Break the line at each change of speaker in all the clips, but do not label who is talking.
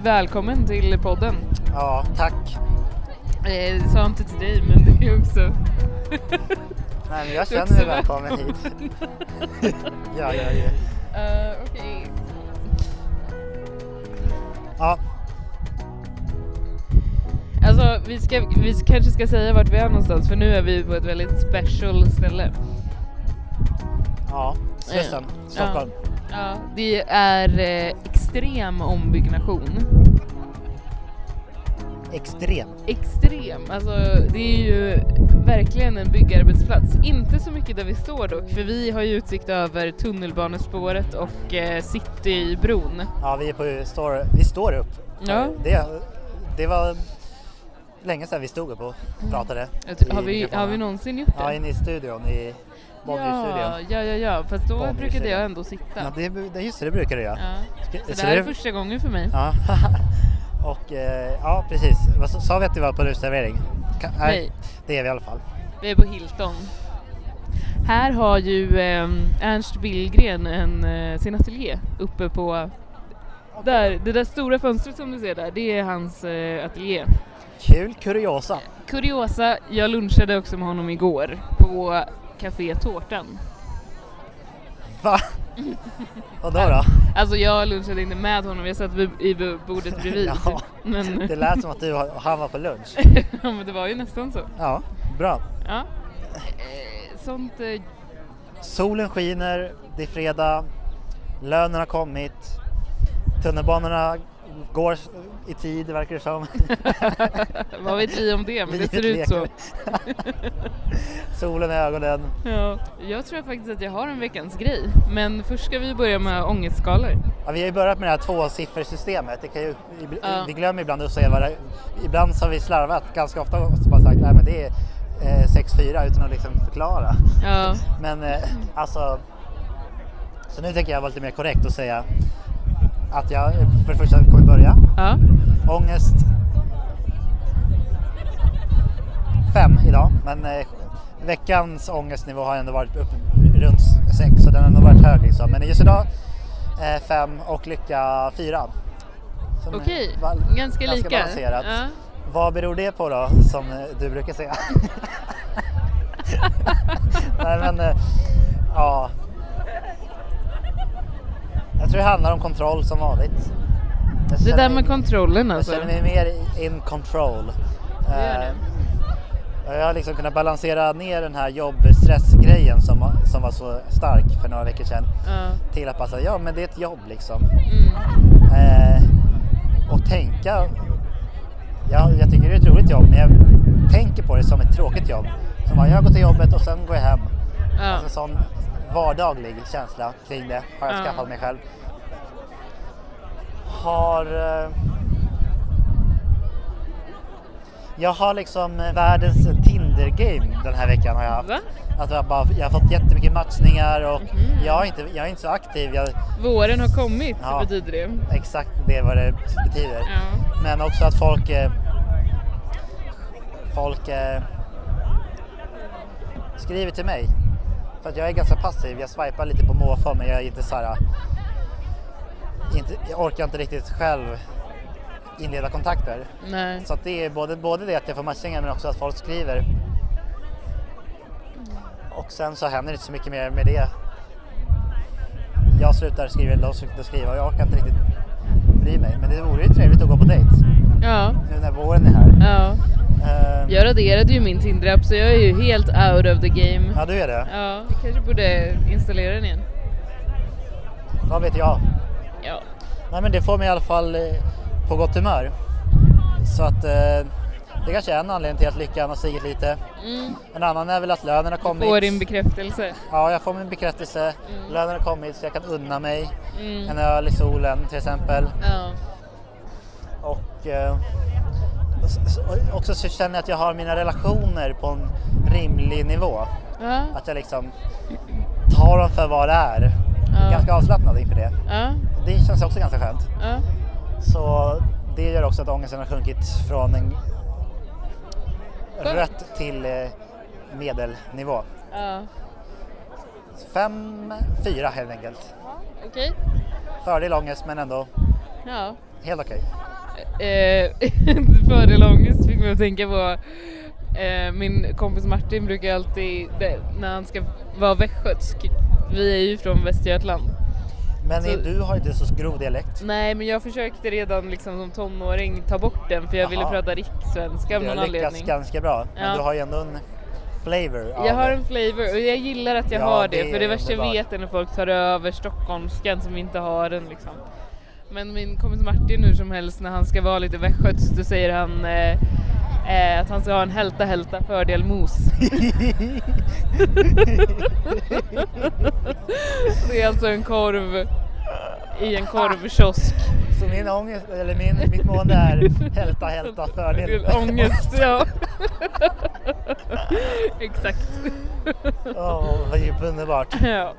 välkommen till podden.
Ja, tack.
Eh, sa inte till dig men det är också...
Nej, men jag känner mig välkommen hit. ja, ja, ja.
Uh, Okej.
ja,
Alltså vi, ska, vi kanske ska säga vart vi är någonstans för nu är vi på ett väldigt special ställe.
ja. Slussen, Stockholm.
Ja, det är eh, extrem ombyggnation.
Extrem.
Extrem, alltså det är ju verkligen en byggarbetsplats. Inte så mycket där vi står dock, för vi har ju utsikt över tunnelbanespåret och eh, Citybron.
Ja, vi, är på, står, vi står upp.
Ja.
Det, det var länge sedan vi stod upp och pratade. I
Har vi, har vi någonsin gjort det?
Ja, inne i studion, i.
ja, ja, ja, ja, fast då brukade jag ändå sitta.
Ja, det, det, just det, det brukar du göra.
Ja. Så det här är första gången för mig.
Ja, och eh, ja precis. Sa- vi att det var på? Ka-
Nej.
Det är vi i alla fall.
Vi är på Hilton. Här har ju eh, Ernst Billgren en, eh, sin ateljé uppe på där, det där stora fönstret som du ser där, det är hans eh, ateljé.
Kul kuriosa.
Kuriosa, jag lunchade också med honom igår på Café Tårtan.
Va? Och då då?
Alltså jag lunchade inte med honom, jag satt i bordet bredvid.
Ja.
Men,
Det lät som att du och han var på lunch.
ja, men det var ju nästan så.
Ja, bra.
Ja. Eh, Sånt eh,
Solen skiner, det är fredag, lönen har kommit, tunnelbanorna går i tid verkar det som.
Vad vet vi om det? Men det ser ut så.
Solen i ögonen.
Ja, jag tror faktiskt att jag har en veckans grej. Men först ska vi börja med ångestskalor.
Ja, vi har ju börjat med det här tvåsiffersystemet. Det kan ju,
Ja.
Vi glömmer ibland att säga vad det Ibland så har vi slarvat ganska ofta och bara sagt att det är eh, 6-4 utan att liksom förklara.
Ja,
Men eh, alltså, så nu tänker jag vara lite mer korrekt och säga att jag för det första kommer börja.
ja,
Ångest 5 idag, men eh, veckans ångestnivå har ändå varit upp runt 6 så den har ändå varit hög liksom. Men just idag 5 och lycka 4.
okej.
Val-
Ganska lika.
balanserat.
Ja.
Vad beror det på då, som eh, du brukar säga? Nej men, eh, ja. Jag tror det handlar om kontroll som vanligt. Jag
Det där med kontrollen
Jag
alltså.
känner mig mer in control.
Det det.
Eh, Jag har liksom kunnat balansera ner den här jobbstressgrejen som, som var så stark för några veckor sedan
Ja.
till att säga, ja men det är ett jobb liksom.
Mm.
Eh, och tänka, ja, jag tycker det är ett roligt jobb men jag tänker på det som ett tråkigt jobb. Som bara, jag går till jobbet och sen går jag hem.
Ja.
Alltså sån vardaglig känsla kring det har jag
Ja.
skaffat mig själv. Har... Eh, jag har liksom eh, världens Tinder-game den här veckan har jag haft.
Va?
Alltså jag, bara, jag har fått jättemycket matchningar och
Mhm.
jag, är inte, jag är inte så aktiv. Jag,
Våren har kommit,
Ja.
betyder det.
exakt det vad det betyder.
Ja.
Men också att folk... Eh, folk skriver till mig. För att jag är ganska passiv. Jag swipar lite på måfå men jag är inte så här... Inte, jag orkar inte riktigt själv inleda kontakter.
Nej.
Så det är både, både det att jag får matchningar men också att folk skriver. Och sen så händer det inte så mycket mer med det. Jag slutar skriva, de slutar skriva och jag orkar inte riktigt bry mig. Men det vore ju trevligt att gå på dejt
Ja.
nu när våren är här.
Ja.
Ehm,
Jag raderade ju min Tinder-app så jag är ju helt out of the game.
Ja, du är det.
Ja, jag kanske borde installera den igen.
Vad vet jag?
Ja.
Nej men det får mig i alla fall eh, på gott humör. Så att eh, det kanske är en anledning till att lyckan har stigit lite.
Mm.
En annan är väl att lönen har kommit.
Får din bekräftelse.
Ja, jag får min bekräftelse.
Mm.
Lönen har kommit så jag kan unna mig
Mm.
en öl i solen till exempel.
Ja.
Och eh, också så känner jag att jag har mina relationer på en rimlig nivå.
Ja.
Att jag liksom tar dem för vad det är.
Ja.
Ganska avslappnad inför det.
Ja.
Det känns också ganska skönt.
Ja.
Så det gör också att ångesten har sjunkit från en rött till eh, medelnivå.
Ja.
Fem, fyra helt enkelt.
Okej.
Fördel ångest men ändå
Ja.
Helt okej.
Eh, fördel och ångest fick mig att tänka på eh, min kompis Martin brukar alltid, när han ska vara västgötsk, vi är ju från Västergötland.
Men
Så-
du har inte så grov dialekt.
Nej men jag försökte redan liksom som tonåring ta bort den för jag ville
Jaha.
prata rikssvenska av
Du
någon
har lyckats
anledning.
ganska bra. Men
Ja.
du har ju ändå en flavor av
Jag har en flavor och jag gillar att jag
Ja,
har det,
det
för det
är
värsta jag vet är när folk tar över stockholmskan som inte har den liksom. Men min kompis Martin nu som helst när han ska vara lite västgötsk då säger han eh, eh, att han ska ha en hälta hälta fördel mos. det är alltså en korv i en korvkiosk.
Så min ångest, eller min, mitt mående är hälta, hälta, fördel.
Ångest, ja. Exakt.
Åh, vad djupt underbart.
Ja.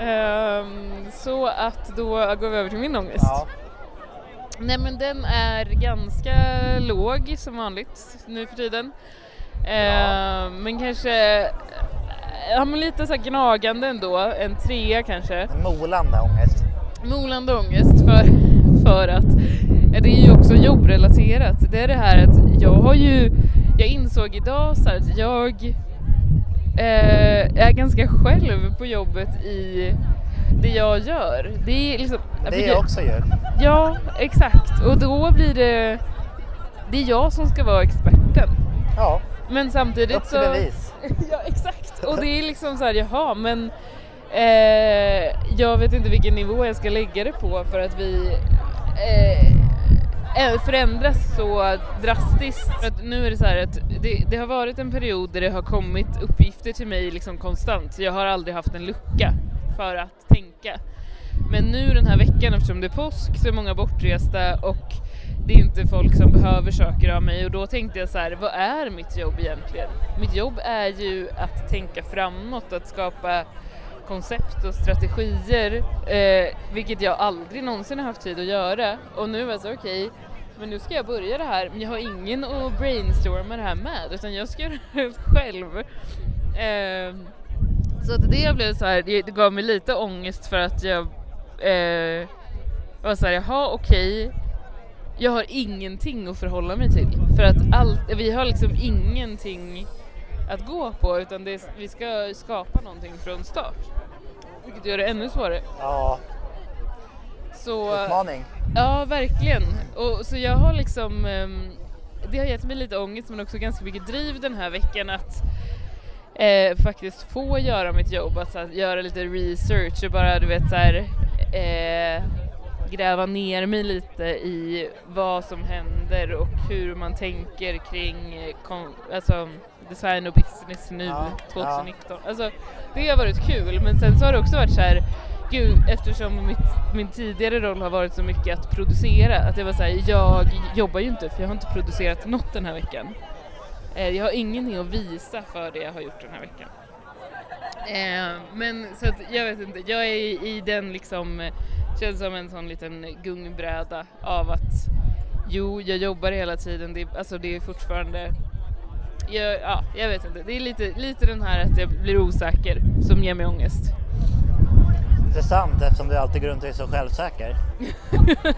Ehm, så att då går vi över till min ångest.
Ja.
Nej men den är ganska låg som vanligt nu för tiden. Ehm, Men kanske ja, men lite så här gnagande ändå, en trea kanske.
Molande ångest.
Molande ångest för, för att ja, det är ju också jobbrelaterat. Det är det här att jag har ju, jag insåg idag så att jag eh, är ganska själv på jobbet i det jag gör. Det är liksom...
Det
jag-
jag också ju.
Ja, exakt. Och då blir det... Det är jag som ska vara experten.
Ja,
Men samtidigt
upp
så...
bevis.
ja, exakt. Och det är liksom så här, jaha, men eh, jag vet inte vilken nivå jag ska lägga det på för att vi eh, Eh, förändras så drastiskt. För att nu är det så här att det, det har varit en period där det har kommit uppgifter till mig liksom konstant. Så jag har aldrig haft en lucka för att tänka. Men nu den här veckan eftersom det är påsk så är många bortresta och det är inte folk som behöver saker av mig och då tänkte jag så här, vad är mitt jobb egentligen? Mitt jobb är ju att tänka framåt, att skapa koncept och strategier, eh, vilket jag aldrig någonsin har haft tid att göra. Och nu var det så okej, men nu ska jag börja det här, men jag har ingen att brainstorma det här med, utan jag ska göra det själv. Eh, så att det blev så här, det det gav mig lite ångest för att jag eh, var såhär, jaha okej, jag har ingenting att förhålla mig till. För att allt, vi har liksom ingenting att gå på utan det, vi ska skapa någonting från start. Vilket gör det ännu svårare.
Ja,
så,
utmaning.
ja verkligen. Och, så jag har liksom, ehm, det har gett mig lite ångest men också ganska mycket driv den här veckan att eh, faktiskt få göra mitt jobb, att här, göra lite research och bara du vet så här, eh, gräva ner mig lite i vad som händer och hur man tänker kring eh, alltså, design och business nu
Ja,
2019. Alltså, det har varit kul men sen så har det också varit så här Gud, eftersom mitt, min tidigare roll har varit så mycket att producera, att det var så här, jag jobbar ju inte för jag har inte producerat något den här veckan. Eh, jag har ingenting att visa för det jag har gjort den här veckan. Eh, men så att jag vet inte, jag är i, i den liksom, eh, känns som en sån liten gungbräda av att jo, jag jobbar hela tiden, det, är- alltså det är fortfarande jag, ja, jag vet inte. Det är lite, lite den här att jag blir osäker som ger mig ångest.
Intressant eftersom du alltid går runt och är så självsäker.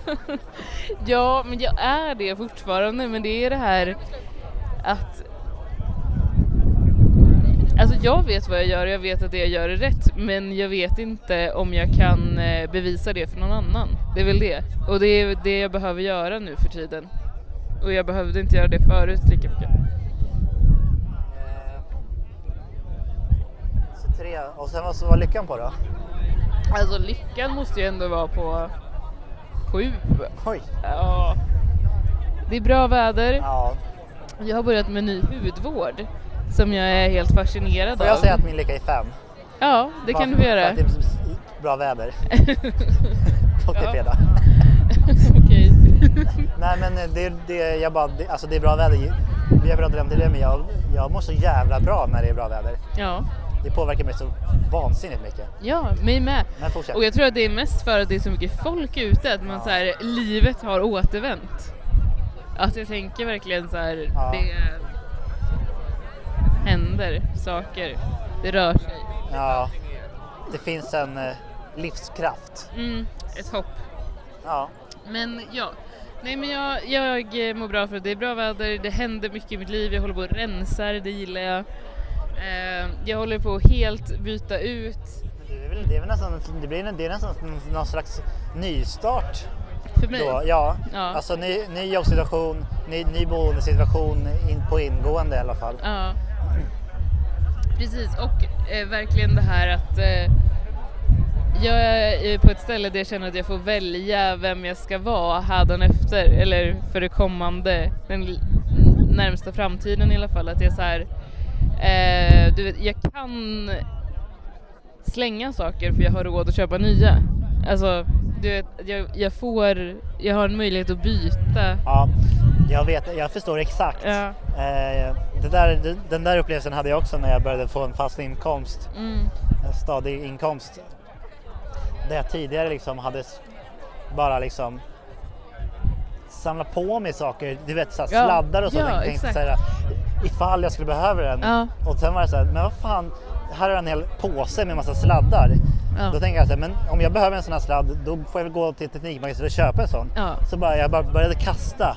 Ja, men jag är det fortfarande, men det är det här att Alltså jag vet vad jag gör och jag vet att det jag gör är rätt men jag vet inte om jag kan eh, bevisa det för någon annan. Det är väl det. Och det är det jag behöver göra nu för tiden. Och jag behövde inte göra det förut lika mycket.
Eh, Så tre, och sen vad var lyckan på då?
Alltså lyckan måste ju ändå vara på sju.
Oj!
Ja. Det är bra väder.
Ja.
Jag har börjat med ny hudvård som jag är helt fascinerad
Får jag
av.
säga att min lycka är fem?
Ja, det
Bara
kan du göra.
För att det är bra väder. Och det är fredag.
Okej.
Nej men det, det, jag bara, det, alltså det är bra väder. Vi har pratat om det men jag, jag mår så jävla bra när det är bra väder.
Ja.
Det påverkar mig så vansinnigt mycket.
ja, mig med.
Men fortsätt.
Och jag tror att det är mest för att det är så mycket folk ute, att man
Ja.
så här, livet har återvänt. Att jag tänker verkligen så här,
Ja.
det händer saker, det rör sig.
Ja, det finns en eh, livskraft.
Mm, ett hopp.
Ja,
Men ja, nej men jag, jag mår bra för att det är bra väder, det händer mycket i mitt liv, jag håller på och rensar, det gillar jag. Eh, jag håller på att helt byta ut
Det är väl, det är väl nästan, det blir, det är nästan någon slags nystart
för mig.
då. Ja,
Ja.
alltså ny, ny jobbsituation, ny, ny boendesituation in, på ingående i alla fall.
Ja. Precis, och eh, verkligen det här att eh, jag är på ett ställe där jag känner att jag får välja vem jag ska vara hädanefter eller för det kommande, den närmsta framtiden i alla fall. Att jag så här, eh, du vet, jag kan slänga saker för jag har råd att köpa nya. Alltså, du vet, jag, jag får, jag har en möjlighet att byta.
Ja, jag vet, jag förstår exakt.
Ja.
Eh, det där, den där upplevelsen hade jag också när jag började få en fast inkomst,
Mm.
en stadig inkomst. Där jag tidigare liksom hade bara liksom samlat på mig saker, du vet så här, sladdar och så.
ja,
tänkte
exakt.
så här, ifall jag skulle behöva den.
Ja.
Och sen var det så här, men vad fan, här har jag en hel påse med massa sladdar.
Ja.
Då tänker jag så här, men om jag behöver en sån här sladd, då får jag väl gå till Teknikmagasinet och köpa en sån.
Ja.
Så bara, jag bara började kasta.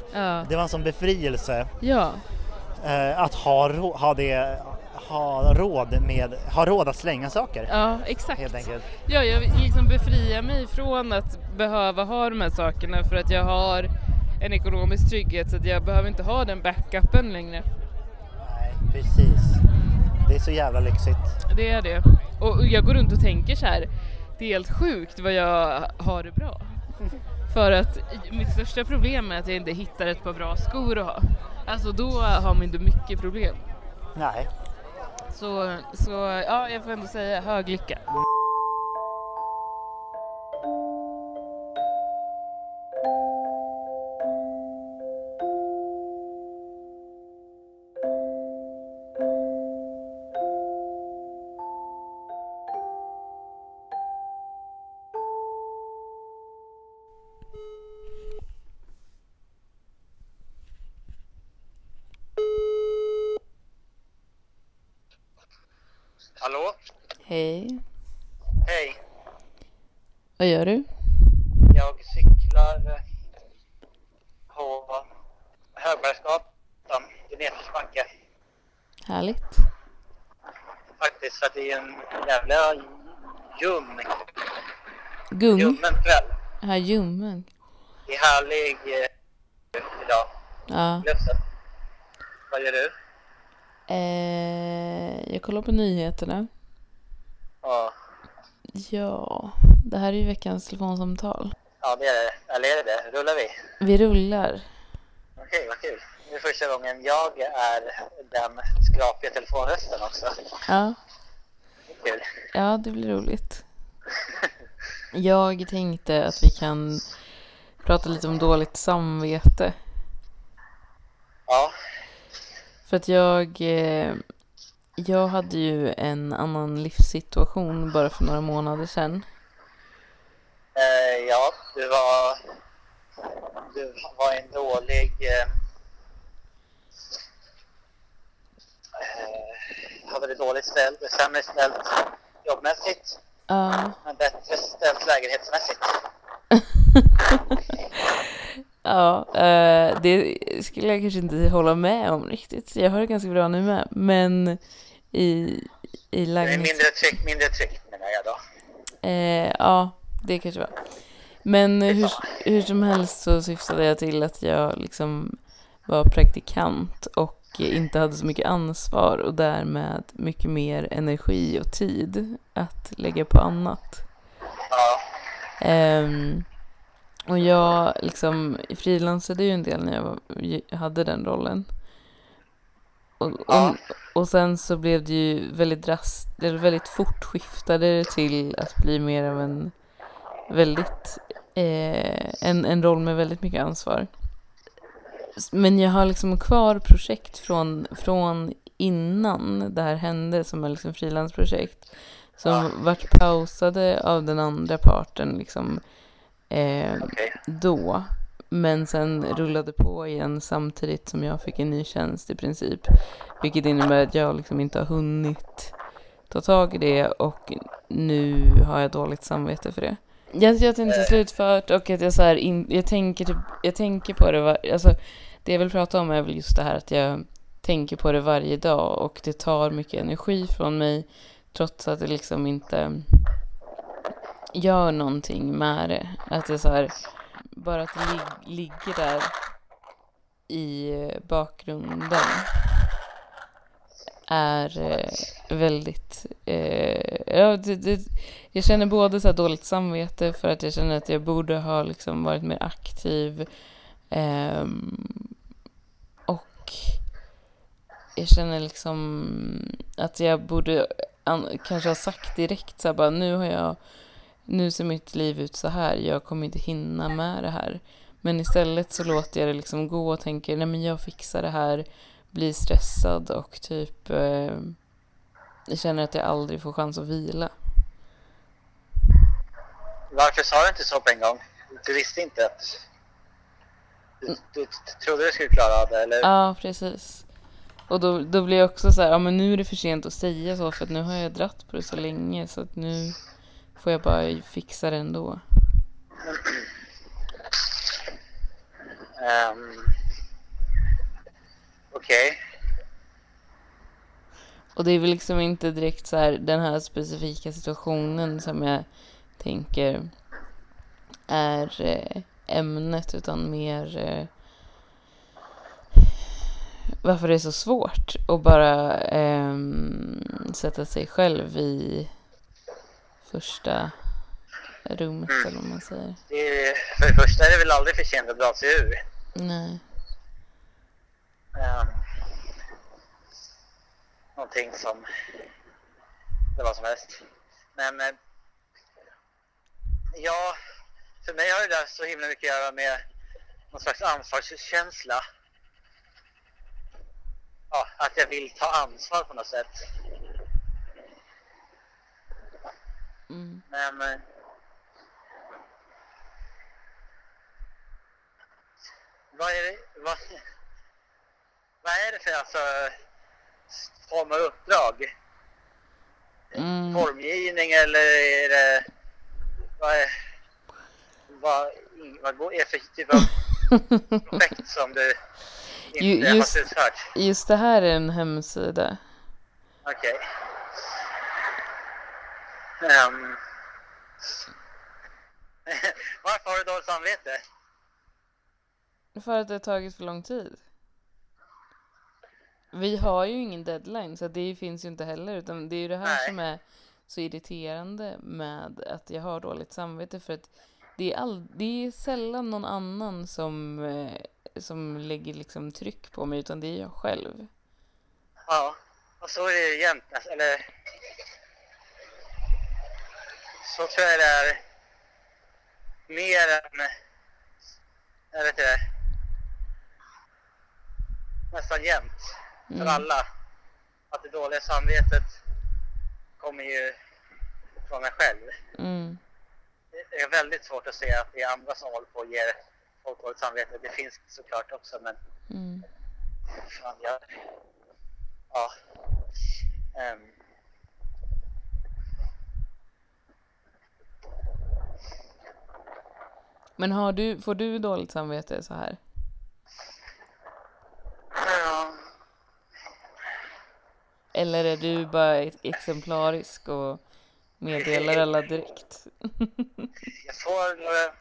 Det var en sån befrielse eh, att ha, ha, det, ha, råd med, ha råd att slänga saker.
Ja, exakt.
Helt enkelt.
Ja, jag liksom befria mig från att behöva ha de här sakerna för att jag har en ekonomisk trygghet så att jag behöver inte ha den backupen längre.
Precis. Det är så jävla lyxigt.
Det är det. Och och jag går runt och tänker så här. det är helt sjukt vad jag har det bra. För att mitt största problem är att jag inte hittar ett par bra skor att ha. Alltså då har man inte mycket problem.
Nej.
Så, så ja, jag får ändå säga hög lycka. Hej.
Hej.
Vad gör du?
Jag cyklar eh, på Högbergsgatan i nedförsbacke.
Härligt.
Faktiskt för att det är en jävla ljum,
Gung.
ljummen kväll.
Här ljummen.
Det är härlig eh, idag.
Ja.
Luften. Vad gör du?
Eh, jag kollar på nyheterna.
Ja,
Ja, det här är ju veckans telefonsamtal.
ja det är det. Eller är det det? Rullar vi?
Vi rullar.
Okej, vad kul. Det är första gången jag är den skrapiga telefonrösten också.
Ja,
Kul.
ja det blir roligt. Jag tänkte att vi kan prata lite om dåligt samvete.
Ja,
För att jag, eh, jag hade ju en annan livssituation bara för några månader sedan.
eh, ja, du var, du var en dålig... Eh, eh, hade det dåligt ställt, sämre ställt jobbmässigt,
Ja,
men bättre ställt lägenhetsmässigt.
ja eh, det skulle jag kanske inte hålla med om riktigt. Jag har det ganska bra nu med. Men i, i lägenhets...
mindre tryck, mindre tryck menar jag då.
Eh, ja, det kanske var. Men hur, hur som helst så syftade jag till att jag liksom var praktikant och inte hade så mycket ansvar och därmed mycket mer energi och tid att lägga på annat.
Ja,
Ehm, och jag liksom frilansade ju en del när jag var, hade den rollen. Och, och, och sen så blev det ju väldigt drast, eller väldigt fort skiftade det till att bli mer av en väldigt, eh, en, en roll med väldigt mycket ansvar. Men jag har liksom kvar projekt från, från innan det här hände som är liksom frilansprojekt. Som vart pausade av den andra parten liksom eh,
okej.
då. Men sen rullade på igen samtidigt som jag fick en ny tjänst i princip. Vilket innebär att jag liksom inte har hunnit ta tag i det och nu har jag dåligt samvete för det. Jag, jag har inte
Eh.
slutfört och att jag så här in, jag tänker typ, jag tänker på det var, alltså det jag vill prata om är väl just det här att jag tänker på det varje dag och det tar mycket energi från mig trots att det liksom inte gör någonting med det. Att det så här, bara att det lig, ligger där i bakgrunden är eh, väldigt, eh, ja, det, det, jag känner både så här dåligt samvete för att jag känner att jag borde ha liksom varit mer aktiv eh, och jag känner liksom att jag borde an, kanske ha sagt direkt så här bara nu har jag nu ser mitt liv ut så här, jag kommer inte hinna med det här. Men istället så låter jag det liksom gå och tänker nej men jag fixar det här, blir stressad och typ eh, jag känner att jag aldrig får chans att vila.
Varför sa du inte så på en gång? Du visste inte att... Du, du trodde du skulle klara av det, eller?
Ja, precis. Och då, då blir jag också så här, ja men nu är det för sent att säga så för att nu har jag dratt på det så länge så att nu får jag bara fixa det ändå.
Um, Okej.
Och det är väl liksom inte direkt så här den här specifika situationen som jag tänker är eh, ämnet utan mer eh, varför det är så svårt att bara ehm, sätta sig själv i första rummet eller vad man säger.
Det är- För det första är det väl aldrig för sent att dra sig ur.
Nej.
Um, någonting som... Det var som helst. Men... eh, Ja, för mig har det där så himla mycket att göra med någon slags ansvarskänsla. Ja, att jag vill ta ansvar på något sätt.
Mm.
Men... eh, Vad är det, vad, vad är det för alltså, form av uppdrag?
Mm.
Formgivning eller är det... Vad är, vad, vad går- är för typ av projekt som du inte
Ju-
har
just-
slutfört?
Just det här är en hemsida.
Okej. Ehm. Varför har du dåligt samvete?
För att det har tagit för lång tid. Vi har ju ingen deadline så det finns ju inte heller utan det är ju det här
Nej.
som är så irriterande med att jag har dåligt samvete för att det är, all, det är sällan någon annan som, eh, som lägger liksom tryck på mig utan det är jag själv.
Ja, och så är det jämt. alltså, Eller... Så tror jag det är mer än... Jag vet inte. Nästan jämt. För
Mm.
alla. Att det dåliga samvetet kommer ju från mig själv.
Mm.
Det är väldigt svårt att se att det är andra som håller på och ger folk dåligt samvete. Det finns såklart också men
Mm.
fan jag... Ja. Ehm.
Men har du, får du dåligt samvete så här?
Ja.
Eller är du bara ex- exemplarisk och meddelar alla direkt?
Jag får några...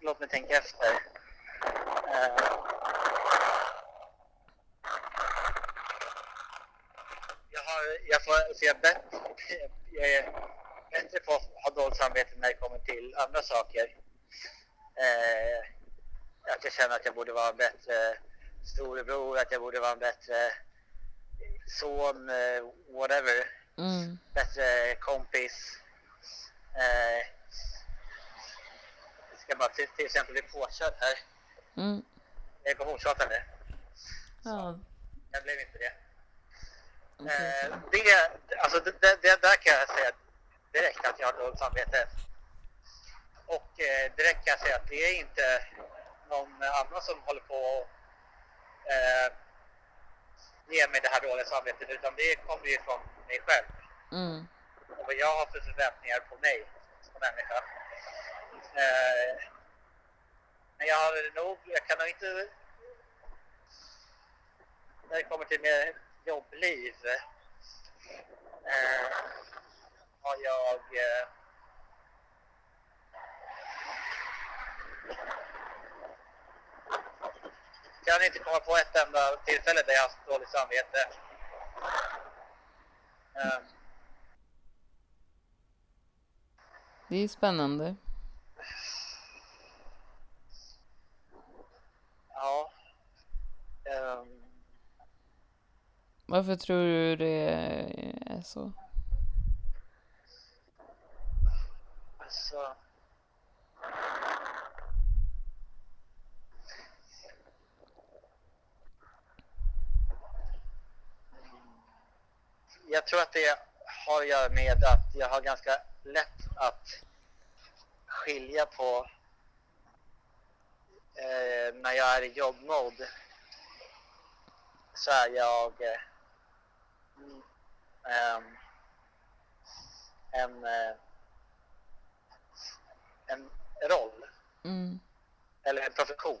Låt mig tänka efter. Eh, jag har... Jag får... Så jag, är bättre, jag är bättre på att ha dåligt samvete när det kommer till andra saker. Eh, att jag känner att jag borde vara en bättre storebror, att jag borde vara en bättre son, eh, whatever
Mm.
bättre kompis. Eh, jag ska bara till, till exempel bli påkörd här.
Mm.
Jag är på Hornsgatan nu.
Ja,
Jag blev inte det.
okej.
Eh, det, alltså det, det där kan jag säga direkt att jag har dåligt samvete. Och eh, direkt kan jag säga att det är inte någon annan som håller på och eh, ger mig det här dåliga samvetet utan det kommer ju från mig själv.
Mm.
och vad jag har för förväntningar på mig som människa. Eh, men jag har nog, jag kan nog inte... När det kommer till mer jobbliv eh, har jag... Eh, kan inte komma på ett enda tillfälle där jag haft dåligt samvete. Eh,
Det är spännande.
ja. Ehm,
Varför tror du det är så?
alltså... Jag tror att det har att göra med att jag har ganska lätt att skilja på eh, när jag är i jobbmode så är jag eh, mm, ehm, en, eh, en roll
Mm,
eller en profession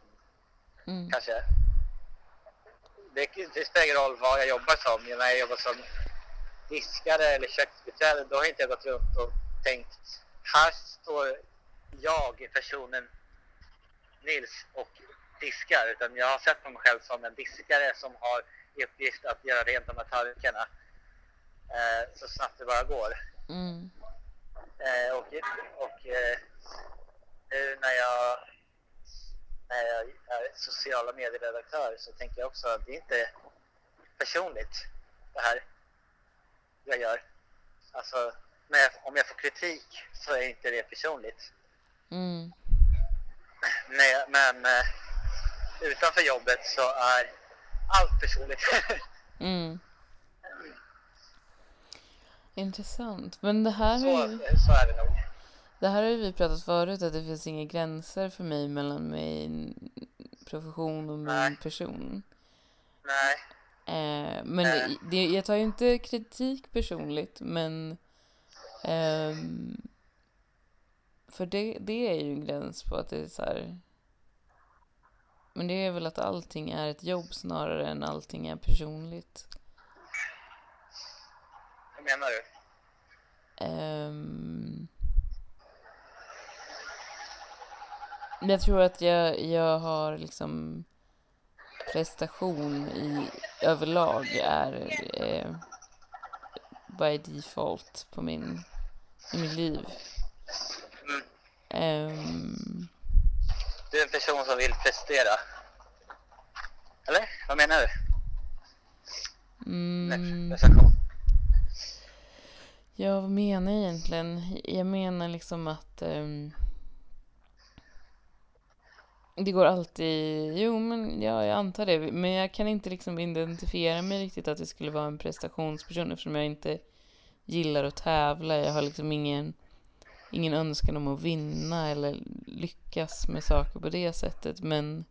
mm,
kanske. Det, det spelar ingen roll vad jag jobbar som. När jag jobbar som diskare eller köksbiträde då har inte jag gått runt och tänkt här står jag, personen Nils och diskar utan jag har sett mig själv som en diskare som har i uppgift att göra rent de här tallrikarna eh, så snabbt det bara går.
mm,
Eh, och och eh, nu när jag, när jag är sociala medieredaktör så tänker jag också att det är inte personligt det här jag gör. Alltså, jag, om jag får kritik så är inte det personligt.
mm,
Men, men eh, utanför jobbet så är allt personligt.
mm. Intressant. Men det här
så,
har ju,
så är det nog.
det här har vi pratat förut, att det finns inga gränser för mig mellan min profession och min
Nej.
person.
Nej,
Eh, men
Eh.
det, det, jag tar ju inte kritik personligt, men ehm, för det, det är ju en gräns på att det är så här. Men det är väl att allting är ett jobb snarare än allting är personligt.
vad menar du?
Ehm, jag tror att jag, jag har liksom prestation i överlag är eh, by default på min, i mitt liv.
Mm.
Ehm,
Du är en person som vill prestera. Eller? Vad menar du?
mm,
prestation?
ja, vad menar jag egentligen? Jag menar liksom att ehm, det går alltid, jo men ja, jag antar det, men jag kan inte liksom identifiera mig riktigt att det skulle vara en prestationsperson eftersom jag inte gillar att tävla. Jag har liksom ingen, ingen önskan om att vinna eller lyckas med saker på det sättet, men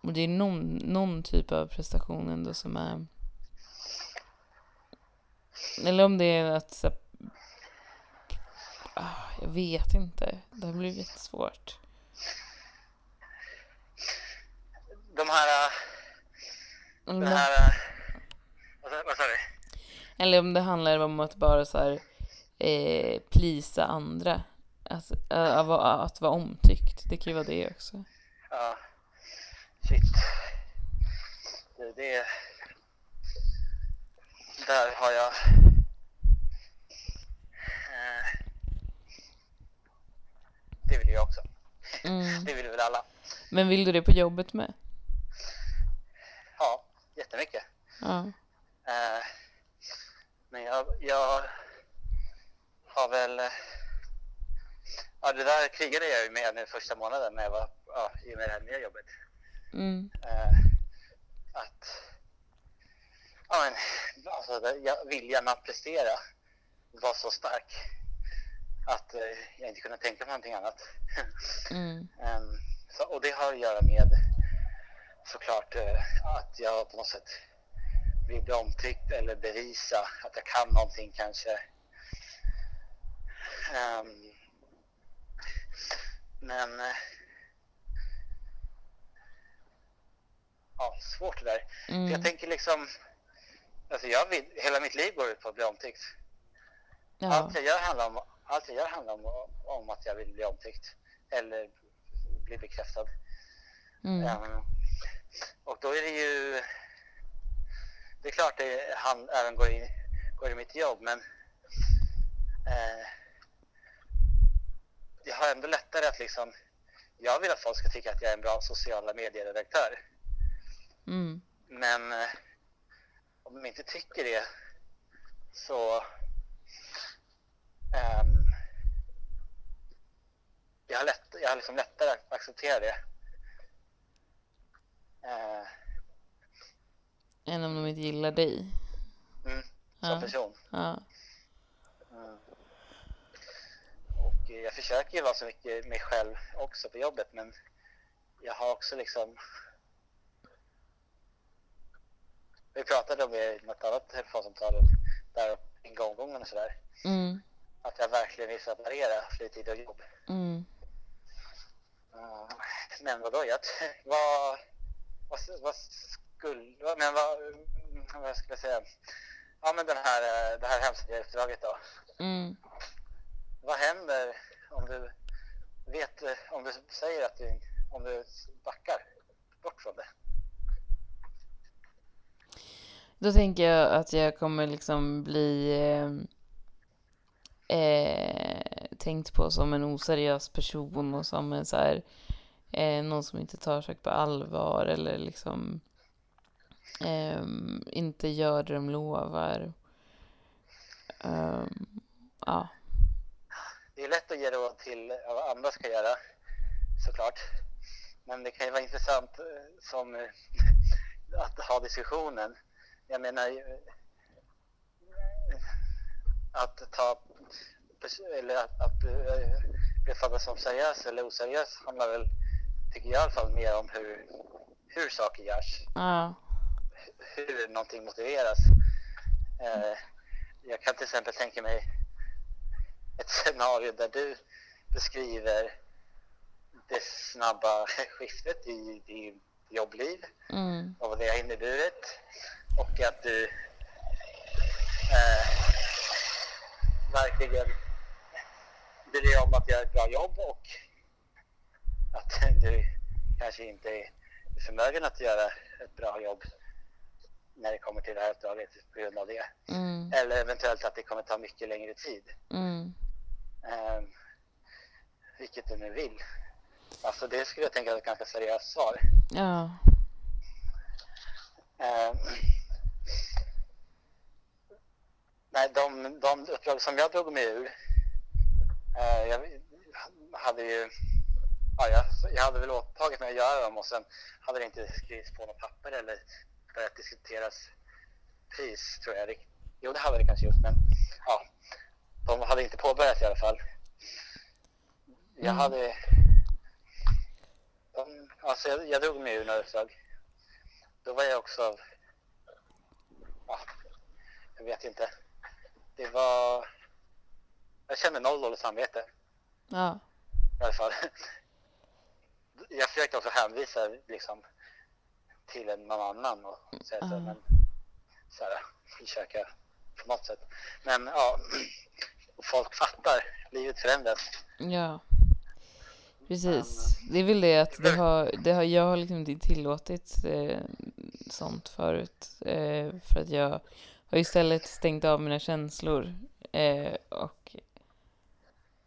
och det är någon, någon typ av prestation ändå som är eller om det är att så, ah, jag vet inte. Det har blivit jättesvårt.
De här...
Eller,
Den
om-
här... Vad sa, vad sa du?
eller om det handlar om att bara så här eh, plisa andra. Att, äh, att, vara- att vara omtyckt. Det kan ju vara det också.
Ja. Shit. Det, det... Där har jag... Eh, det vill jag också.
Mm.
Det vill väl alla.
Men vill du det på jobbet med?
Jättemycket.
Ja.
Eh, men jag, jag har väl... eh, Ja, det där krigade jag ju med nu första månaden när jag var ja, i och med det här nya jobbet.
Mm.
Eh, att... Ja, men, alltså, viljan att prestera var så stark att eh, jag inte kunde tänka mig någonting annat.
Mm.
Ehm, så, och det har att göra med såklart eh, att jag på något sätt vill bli omtyckt eller bevisa att jag kan någonting kanske. Ehm, Men... eh, Ja, svårt det där.
Mm.
jag tänker liksom... Alltså jag vill, hela mitt liv går ut på att bli omtyckt.
Ja.
Allt jag gör handlar om, allt jag gör handlar om, om att jag vill bli omtyckt. Eller bli bekräftad.
Mm.
Ehm, och då är det ju... Det är klart det han även går i, går i mitt jobb, men... Eh, jag har ändå lättare att liksom... Jag vill att folk ska tycka att jag är en bra sociala medieredaktör.
Mm.
Men eh, om de inte tycker det så... ehm, jag har, lätt, jag har liksom lättare att acceptera det. Eh,
Än om de inte gillar dig.
mm, som
Ja.
person.
Ja.
Mm. Och eh, jag försöker ju vara så mycket mig själv också på jobbet men jag har också liksom... Vi pratade om det i något annat telefonsamtal där en gång gången och sådär.
Mm.
Att jag verkligen vill separera fritid och jobb.
Mm.
Mm. Men vadå? Jag, vad, vad, vad skulle... Men vad, mm, vad ska jag säga? Ja men den här, eh, det här hemsideuppdraget då.
Mm.
Vad händer om du vet, eh, om du säger att du, om du backar bort från det?
Då tänker jag att jag kommer liksom bli eh, eh, tänkt på som en oseriös person och som en så här, eh, någon som inte tar saker på allvar eller liksom eh, inte gör det de lovar. Um, ja.
Det är lätt att ge råd till vad andra ska göra, såklart. Men det kan ju vara intressant eh, som eh, att ha diskussionen. Jag menar, eh, att ta eller att, att bli fattad som seriös eller oseriös handlar väl, tycker jag i alla fall, mer om hur, hur saker görs.
Ja.
hur någonting motiveras. Eh, jag kan till exempel tänka mig ett scenario där du beskriver det snabba skiftet i ditt jobbliv
Mm.
och vad det har inneburit och att du eh, verkligen bryr dig om att göra ett bra jobb och att du kanske inte är förmögen att göra ett bra jobb när det kommer till det här uppdraget på grund av det.
Mm.
Eller eventuellt att det kommer ta mycket längre tid.
Mm.
Eh, vilket du nu vill. Alltså det skulle jag tänka är ett ganska seriöst svar.
Ja.
Eh, nej, de, de uppdrag som jag drog mig ur, eh, jag hade ju, ja, jag, jag hade väl åtagit mig att göra dem och sen hade det inte skrivits på något papper eller börjat diskuteras pris tror jag. Jo, det hade det kanske gjort, men ja, de hade inte påbörjat i alla fall. Jag
Mm.
hade, de, alltså jag, jag drog mig ur några uppdrag. Då var jag också, ja, jag vet inte. Det var, jag kände noll dåligt samvete
Ja.
i alla fall. Jag försökte också hänvisa liksom till en någon annan och säga så,
Ja.
men så här, försöka på något sätt. Men ja, folk fattar, livet förändras.
Ja. Precis. Det är väl det att det har, det har, jag har liksom inte tillåtit eh, sånt förut. Eh, för att jag har istället stängt av mina känslor eh, och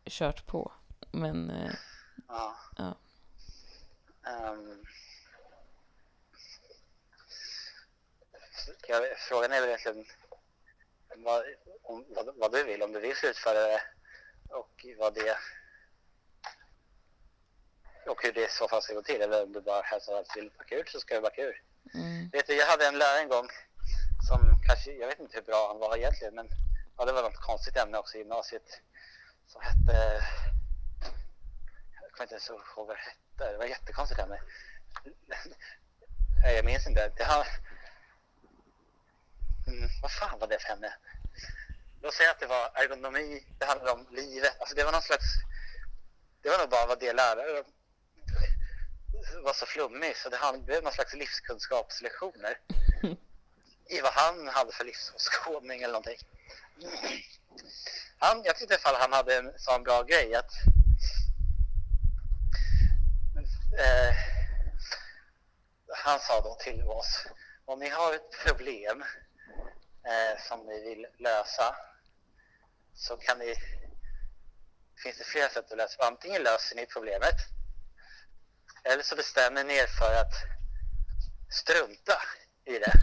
kört på. Men eh,
Ja.
Ja.
Ehm, jag, frågan är väl egentligen vad, om, vad, vad du vill, om du vill slutföra det och vad det och hur det i så fall ska gå till eller om du bara hälsar att vill backa ur så ska jag backa ur.
mm,
Vet du, jag hade en lärare en gång som kanske, jag vet inte hur bra han var egentligen men ja, det var något konstigt ämne också i gymnasiet som hette kommer inte ens ihåg vad det hette, det var jättekonstigt ämne. Nej, jag minns inte. Det har... mm, vad fan var det för ämne? Låt säga att det var ergonomi, det handlade om livet, alltså det var någon slags det var nog bara vad det lärare var så flummig så det blev någon slags livskunskapslektioner i vad han hade för livsåskådning eller någonting. Han, jag tyckte i alla fall han hade en sån bra grej att eh, han sa då till oss om ni har ett problem eh, som ni vill lösa så kan ni finns det flera sätt att lösa. Antingen löser ni problemet eller så bestämmer ni er för att strunta i det.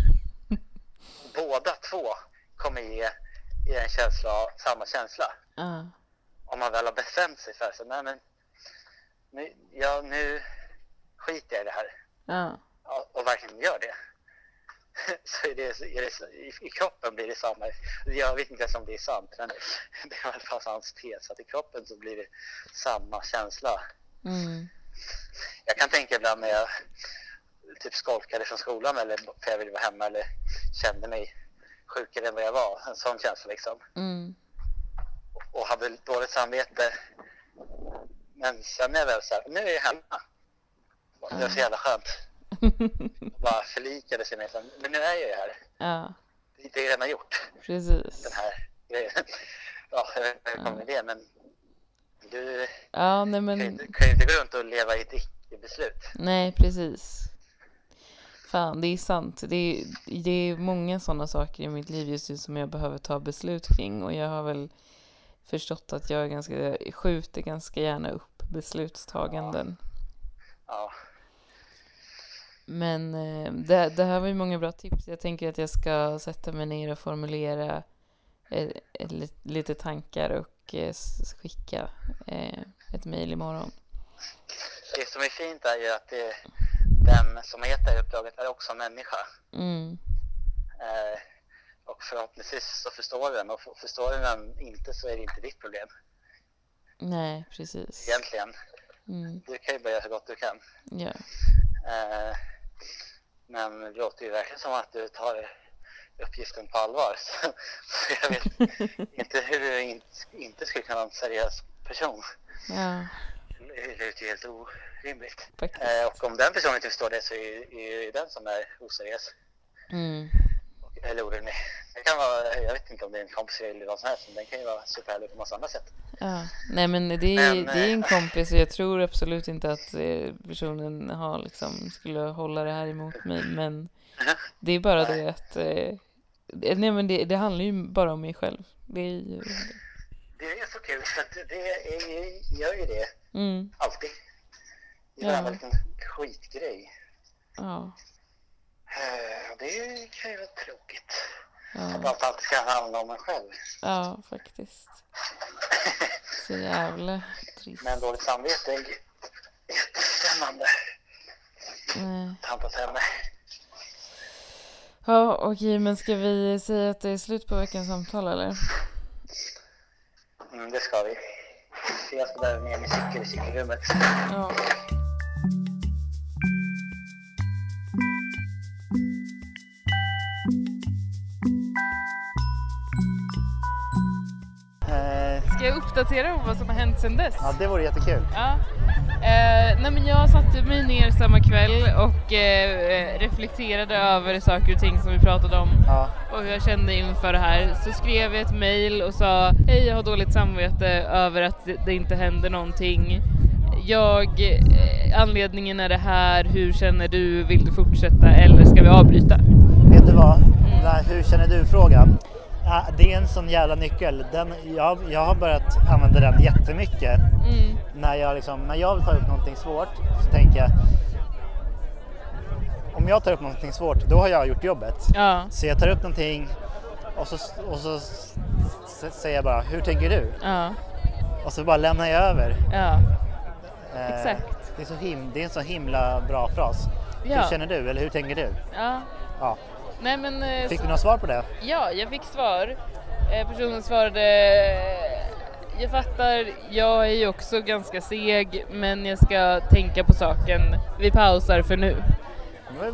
Båda två kommer ge er en känsla av samma känsla.
Ja.
Om man väl har bestämt sig för så, nej men nu, ja, nu skiter jag i det här
Ja.
ja, och verkligen gör det. Så är det, är det, i, i kroppen blir det samma. Jag vet inte ens om det är sant, men det är i alla fall hans tes att i kroppen så blir det samma känsla.
Mm.
Jag kan tänka ibland när jag typ skolkade från skolan eller för jag ville vara hemma eller kände mig sjukare än vad jag var. En sån känsla liksom.
Mm.
Och hade dåligt samvete. Men sen när jag väl så här, nu är jag hemma. Det var så jävla skönt. Bara förlikade sig med här, men nu är jag ju här.
ja,
Det är redan gjort,
precis.
den här grejen. Ja, jag vet inte hur jag kom med det, men du
Ja, nej
kan ju
men
inte, kan ju inte gå runt och leva i ett icke-beslut.
Nej, precis. Fan, det är sant. Det är, det är många sådana saker i mitt liv just nu som jag behöver ta beslut kring och jag har väl förstått att jag är ganska, skjuter ganska gärna upp beslutstaganden.
Ja,
Men eh, det, det här var ju många bra tips. Jag tänker att jag ska sätta mig ner och formulera eh, lite tankar och eh, skicka ett mejl imorgon.
det som är fint är ju att det, den som här uppdraget är också en människa.
Mm,
Eh, och förhoppningsvis så förstår den och förstår den inte så är det inte ditt problem
nej, precis.
egentligen.
Mm,
Du kan ju bara göra så gott du kan.
ja.
Eh, men det låter ju verkligen som att du tar uppgiften på allvar. Så, så jag vet inte hur du inte, inte skulle kunna vara en seriös person.
Ja,
Det låter ju helt orimligt. Eh, och om den personen inte förstår det så är ju den som är oseriös.
Mm.
Eller orimlig. Det kan vara, jag vet inte om det är en kompis eller vad som helst, men den kan ju vara superhärlig på massa andra sätt.
Ja. Nej men det är,
Men,
det är en
eh,
kompis och jag tror absolut inte att eh, personen har liksom, skulle hålla det här emot mig men det är bara det att eh, nej men det, det handlar ju bara om mig själv. Det är ju,
Det är så kul för att det är ju, gör ju det
mm,
alltid. Det är
Ja.
en liten skitgrej.
ja,
Eh, Det kan ju vara tråkigt. Att
ja,
allt alltid ska handla om en själv.
ja faktiskt. Så jävla trist.
Men dåligt samvete är jättespännande.
Nej.
Tampas henne.
Ja okej men ska vi säga att det är slut på veckans samtal eller?
Mm, det ska vi. Ska där med min cykel i cykelrummet.
Ja. Uppdatera om vad som har hänt sedan dess?
ja, det vore jättekul.
Ja. Eh, nej men jag satte mig ner samma kväll och eh, reflekterade över saker och ting som vi pratade om
Ja,
och hur jag kände inför det här. Så skrev jag ett mail och sa hej jag har dåligt samvete över att det, inte händer någonting. Jag, eh, anledningen är det här, hur känner du, vill du fortsätta eller ska vi avbryta?
vet du vad? Den här, hur känner du-frågan. Det är en sån jävla nyckel. Den, jag, jag har börjat använda den jättemycket.
Mm,
När jag, liksom, när jag vill ta upp någonting svårt så tänker jag om jag tar upp någonting svårt, då har jag gjort jobbet.
ja,
Så jag tar upp någonting och så, och så säger jag bara, hur tänker du?
ja,
Och så bara lämnar jag över.
ja,
Eh,
Exakt.
Det är, så him- det är en så himla bra fras. Hur känner du eller hur tänker du?
ja. Nej men eh,
Fick du något svar på det?
Ja, jag fick svar. Eh, personen svarade Jag fattar, jag är ju också ganska seg men jag ska tänka på saken. Vi pausar för nu.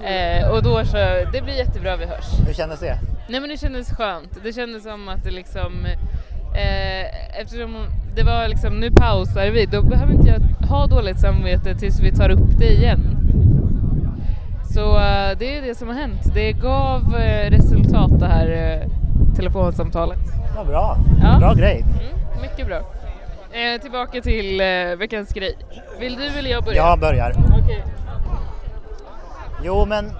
Eh, och då så, det blir jättebra, vi hörs.
Hur kändes det?
Nej men det kändes skönt. Det kändes som att det liksom eh, eftersom det var liksom, nu pausar vi, då behöver inte jag ha dåligt samvete tills vi tar upp det igen. Så eh, det är det som har hänt. Det gav eh, resultat det här eh, telefonsamtalet.
Vad bra.
Ja.
Bra grej.
Mm, mycket bra. Eh, tillbaka till eh, veckans grej. Vill du eller jag börja?
Jag börjar.
Okej.
Jo, men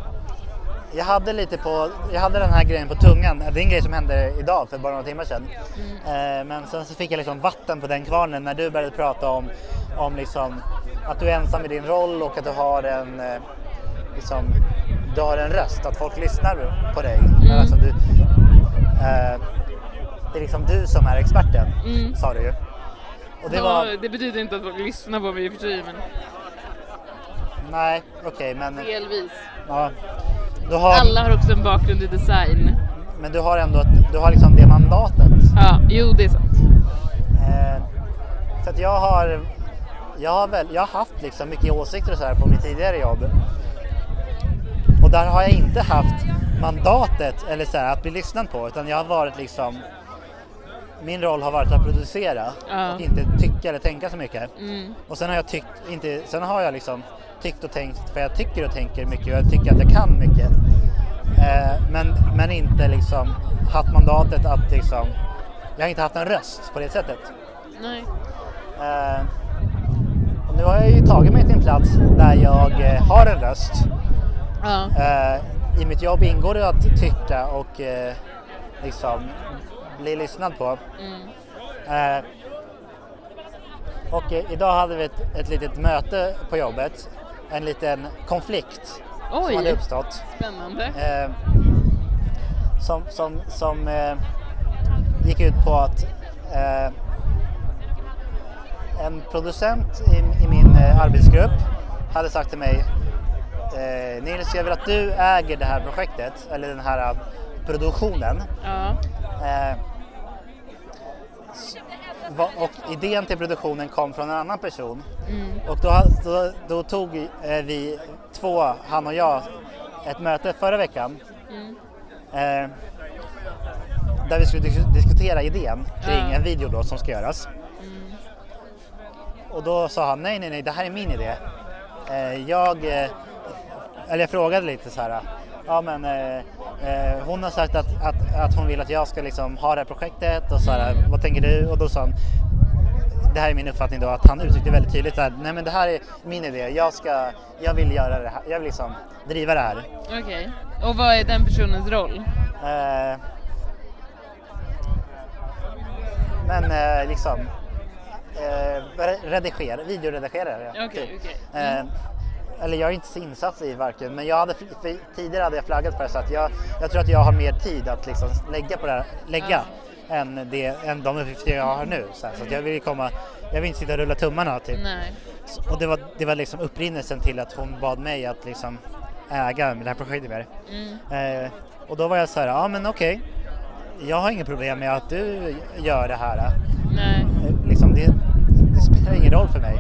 jag hade lite på, jag hade den här grejen på tungan. Det är en grej som hände idag för bara några timmar sedan. Eh, men sen så fick jag liksom vatten på den kvarnen när du började prata om, om liksom att du är ensam i din roll och att du har en, liksom, du har en röst, att folk lyssnar på dig. Men Alltså, du, eh, det är liksom du som är experten,
Mm.
sa du ju. Och det
Ja,
var,
det betyder inte att folk lyssnar på mig i och för sig, men
nej okej men
delvis.
ja. Har,
Alla har också en bakgrund i design.
men du har ändå, du har liksom det mandatet.
Ja, jo det är sant.
Eh, så att jag har, jag har, väl, jag har haft liksom mycket åsikter och så här på mitt tidigare jobb. Och där har jag inte haft mandatet eller så här, att bli lyssnad på utan jag har varit liksom min roll har varit att producera
Ja.
och inte tycka eller tänka så mycket.
Mm.
Och sen har jag tyckt, inte, sen har jag liksom tyckt och tänkt, för jag tycker och tänker mycket och jag tycker att jag kan mycket. Eh, men, men inte liksom haft mandatet att liksom, jag har inte haft en röst på det sättet.
Nej.
Eh, och nu har jag ju tagit mig till en plats där jag eh, har en röst.
Ja.
Eh, I mitt jobb ingår det att tycka och eh, liksom bli lyssnad på.
Mm.
Eh, och idag hade vi ett, ett litet möte på jobbet. En liten konflikt som hade
Oj,
uppstått.
spännande.
Som som, som gick ut på att en producent i, i min arbetsgrupp hade sagt till mig eh, Nils, jag vill att du äger det här projektet, eller den här eh, produktionen.
Ja.
Eh, och idén till produktionen kom från en annan person.
Mm.
Och då, då, då tog eh, vi två, han och jag, ett möte förra veckan.
Mm.
Eh, där vi skulle dis- diskutera idén kring
Ja.
en video då som ska göras.
Mm.
Och då sa han nej, nej, nej, det här är min idé. Eh, jag, eh, eller jag frågade lite så här. Ja, men eh, eh, hon har sagt att, att, att hon vill att jag ska liksom ha det här projektet och så här, vad tänker du? Och då sa han, det här är min uppfattning då, att han uttryckte väldigt tydligt här, nej men det här är min idé, jag ska, jag vill göra det här, jag vill liksom driva det här.
Okej. Och vad är den personens roll?
Eh, men eh, liksom eh, re- redigera, videoredigerare.
Okej,
typ.
okej.
Eh,
Mm.
Eller jag är inte så insatt i varken, men jag hade, tidigare hade jag flaggat för det så att jag, jag tror att jag har mer tid att liksom lägga på det här, lägga än, det, än de uppgifter jag har nu. Så, här, så jag vill komma, jag vill inte sitta och rulla tummarna typ. Så- Och det var, det var liksom upprinnelsen till att hon bad mig att liksom äga det här projektet mer.
Mm.
Eh, och då var jag så här, ja men okej. Jag har inget problem med att du gör det här.
Nej.
Eh, liksom, det, det spelar ingen roll för mig.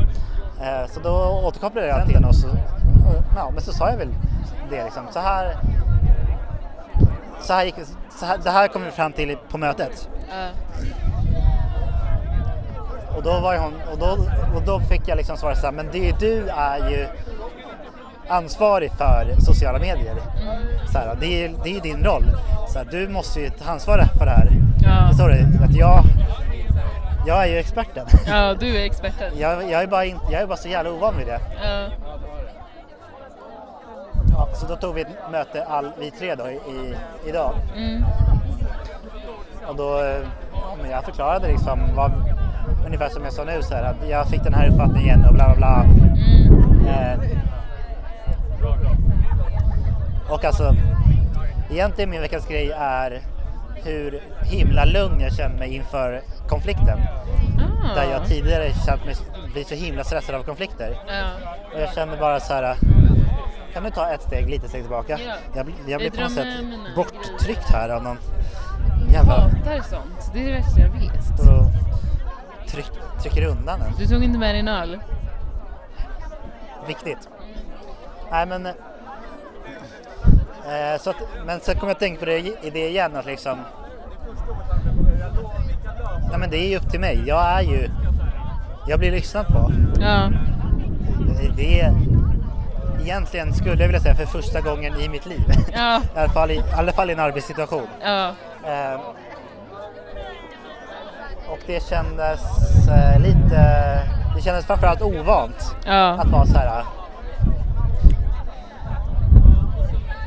Eh, så då återkopplade jag till henne och så, och, ja, men så sa jag väl det liksom. Så här, så här gick så här, det här kom vi fram till på mötet.
Ja.
Och då, var hon, och då, och då fick jag liksom svara så här, men det, du är ju ansvarig för sociala medier. Så här, det, är, det är din roll. Så här, du måste ju ta ansvar för det här.
Ja.
Förstår du? Att jag, jag är ju experten.
ja, du är experten.
Jag, jag, är bara in, jag är bara så jävla ovan vid det.
Ja.
Ja, så då tog vi ett möte all, vi tre då i, idag.
Mm.
Och då, eh, men jag förklarade liksom vad, ungefär som jag sa nu så här, att jag fick den här uppfattningen och bla bla bla.
Mm.
Eh, och alltså, egentligen min veckans grej är hur himla lugn jag känner mig inför konflikten.
Ah.
Där jag tidigare känt mig bli så himla stressad av konflikter.
Ja.
Och jag känner bara så här. Kan du ta ett steg, lite steg tillbaka?
Ja.
Jag, jag blir
Jag
på något sätt
mina
borttryckt här av någon
Jag
jävla...
hatar sånt. Det är det värsta jag vet.
Står och tryck, trycker undan en.
Du tog inte med din öl?
Viktigt. Nej men... Eh, så att, men sen kommer jag att tänka på det, i det igen att liksom... nej men det är ju upp till mig. Jag är ju, jag blir lyssnad på.
Ja.
Det är egentligen skulle jag vilja säga för första gången i mitt liv.
Ja.
I alla fall i, i, alla fall i en arbetssituation.
Ja.
Eh, och det kändes eh, lite, det kändes framförallt ovant
Ja.
att vara så här.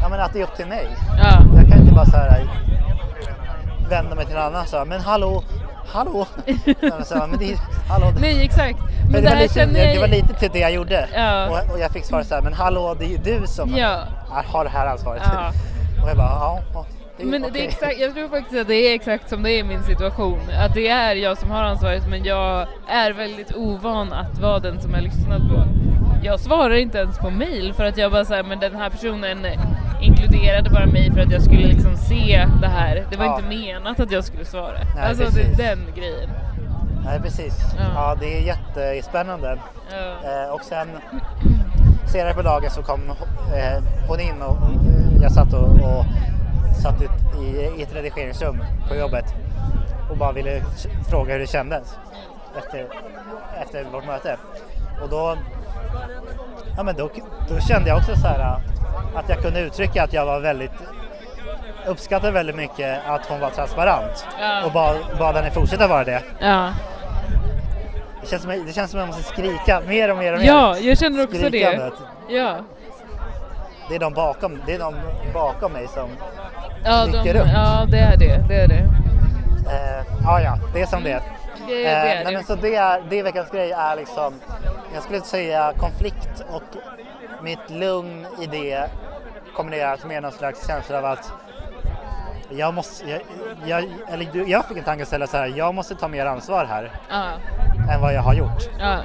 Ja men att det är upp till mig.
Ja.
Jag kan inte bara så här vända mig till någon annan och säga men hallå, hallå. men så, men det, hallå.
Nej exakt.
För
Men
det,
det
var lite, det,
jag
det var lite till det jag gjorde.
Ja.
Och, och jag fick svara så här, men hallå det är ju du som
Ja.
har det här ansvaret.
Ja.
Och jag bara, ja. det är
Men det
okej.
är exakt, jag tror faktiskt att det är exakt som det är i min situation. Att det är jag som har ansvaret men jag är väldigt ovan att vara den som är lyssnad på. Jag svarar inte ens på mail för att jag bara säger men den här personen inkluderade bara mig för att jag skulle liksom se det här. Det var
Ja.
inte menat att jag skulle svara.
Nej,
alltså
precis.
det är den grejen.
Nej precis.
Ja.
Ja. det är jättespännande.
Ja.
Eh, och sen senare på dagen så kom eh, hon in och jag satt och, och satt ut i, i ett redigeringsrum på jobbet och bara ville fråga hur det kändes efter, efter vårt möte. Och då, ja, men då, då kände jag också så här att jag kunde uttrycka att jag var väldigt uppskattade väldigt mycket att hon var transparent
Ja.
och bad, bad henne fortsätta vara det.
Ja.
Det känns, som, det känns som att jag måste skrika mer och mer och mer.
ja, jag känner också det.
Skrikandet.
Ja.
Det är de bakom, det är de bakom mig som...
Ja,
Trycker
de,
upp.
ja, det är det. Det är det.
Eh, ja, ja, det är som det är.
Det, det är
nej,
det.
men så det, är, det är veckans grej är liksom, jag skulle säga konflikt och mitt lugn i det kombinerat med någon slags känsla av att jag måste, jag, jag, eller jag fick en tankeställare så här, jag måste ta mer ansvar här
Ja.
än vad jag har gjort.
Ja.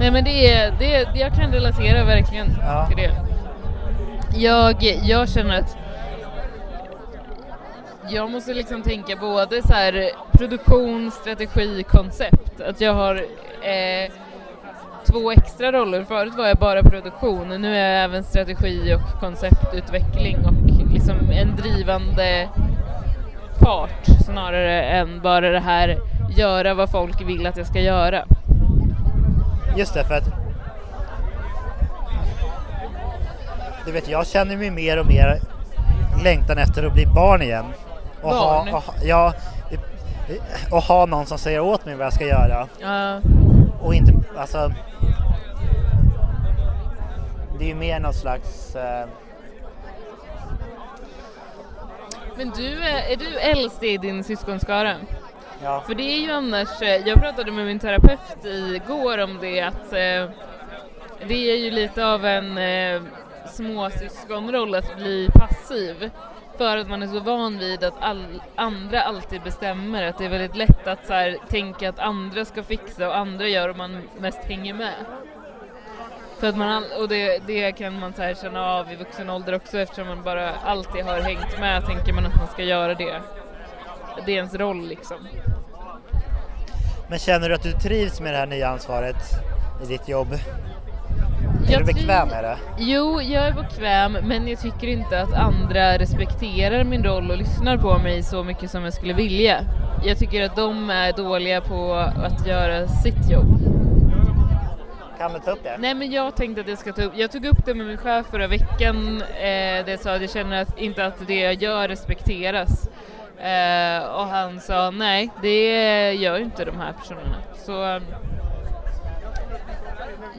Nej men det är, det är, jag kan relatera verkligen
Ja.
till det. Jag, jag känner att jag måste liksom tänka både så här produktion, strategi, koncept. Att jag har eh, två extra roller. Förut var jag bara produktion, nu är jag även strategi och konceptutveckling och liksom en drivande part snarare än bara det här göra vad folk vill att jag ska göra.
Just det, för att du vet, jag känner mig mer och mer längtan efter att bli barn igen. Och
Barn?
Ha, och, ja, och ha någon som säger åt mig vad jag ska göra.
Ja,
Och inte, alltså... Det är ju mer någon slags... Eh,
men du, är är du äldst i din syskonskara?
ja,
För det är ju annars, eh, jag pratade med min terapeut igår om det att eh, det är ju lite av en eh, småsyskonroll att bli passiv. För att man är så van vid att all, andra alltid bestämmer, att det är väldigt lätt att så här, tänka att andra ska fixa och andra gör och man mest hänger med. För att man, all- och det, det kan man så här känna av i vuxen ålder också eftersom man bara alltid har hängt med tänker man att man ska göra det. Det är ens roll liksom.
men känner du att du trivs med det här nya ansvaret i ditt jobb? Är
Jag
du bekväm med det?
Jo, jag är bekväm men jag tycker inte att andra respekterar min roll och lyssnar på mig så mycket som jag skulle vilja. Jag tycker att de är dåliga på att göra sitt jobb.
Kan du ta upp det?
Nej men jag tänkte att jag ska ta upp, jag tog upp det med min chef förra veckan, eh, det sa att jag känner att, inte att det jag gör respekteras. Eh, och han sa nej, det gör inte de här personerna. Så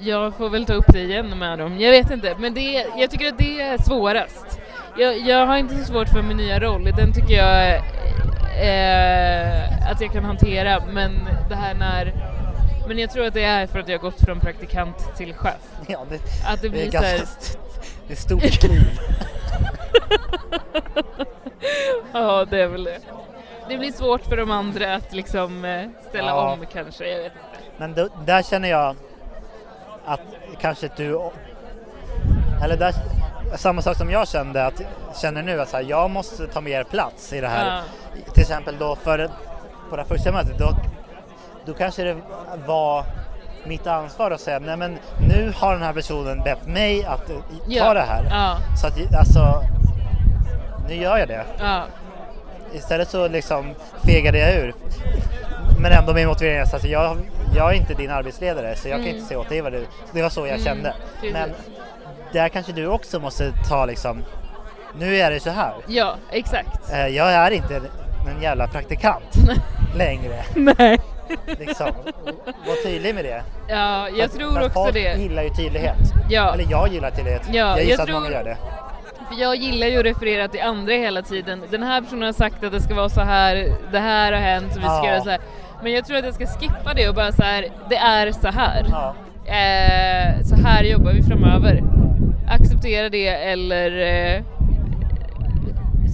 jag får väl ta upp det igen med dem. Jag vet inte, men det, jag tycker att det är svårast. Jag, jag har inte så svårt för min nya roll, den tycker jag eh, att jag kan hantera, men det här när men jag tror att det är för att jag har gått från praktikant till chef.
Ja, det,
Att det
det är
blir så här,
ganska st- det är stort kliv.
ja det är väl det. Det blir svårt för de andra att liksom eh, ställa
Ja.
om kanske, jag vet inte.
Men då, där känner jag att kanske du... Eller där, samma sak som jag kände, att, känner nu att så här, jag måste ta mer plats i det här.
Ja.
Till exempel då för, på det första mötet, då, då kanske det var mitt ansvar att säga nej men nu har den här personen bett mig att ta
Ja.
det här.
Ja,
Så att alltså, nu gör jag det.
ja,
istället så liksom fegade jag ur. Men ändå min motivering är att jag, jag är inte din arbetsledare så jag kan
Mm.
inte säga åt dig vad du... Det var så jag
Mm,
kände.
precis.
Men där kanske du också måste ta liksom, nu är det så här.
Ja, exakt.
Eh, Jag är inte en jävla praktikant längre.
Nej.
Liksom. Var tydlig med det.
Ja, jag
För-
tror också
folk
det.
gillar ju tydlighet.
Ja.
Eller jag gillar tydlighet.
Ja,
jag gissar
jag
att många
tror-
gör det.
För jag gillar ju att referera till andra hela tiden. Den här personen har sagt att det ska vara så här, det här har hänt så vi ska
Ja.
göra så här. Men jag tror att jag ska skippa det och bara så här, det är så här.
Ja.
Eh, så här jobbar vi framöver. Acceptera det eller eh,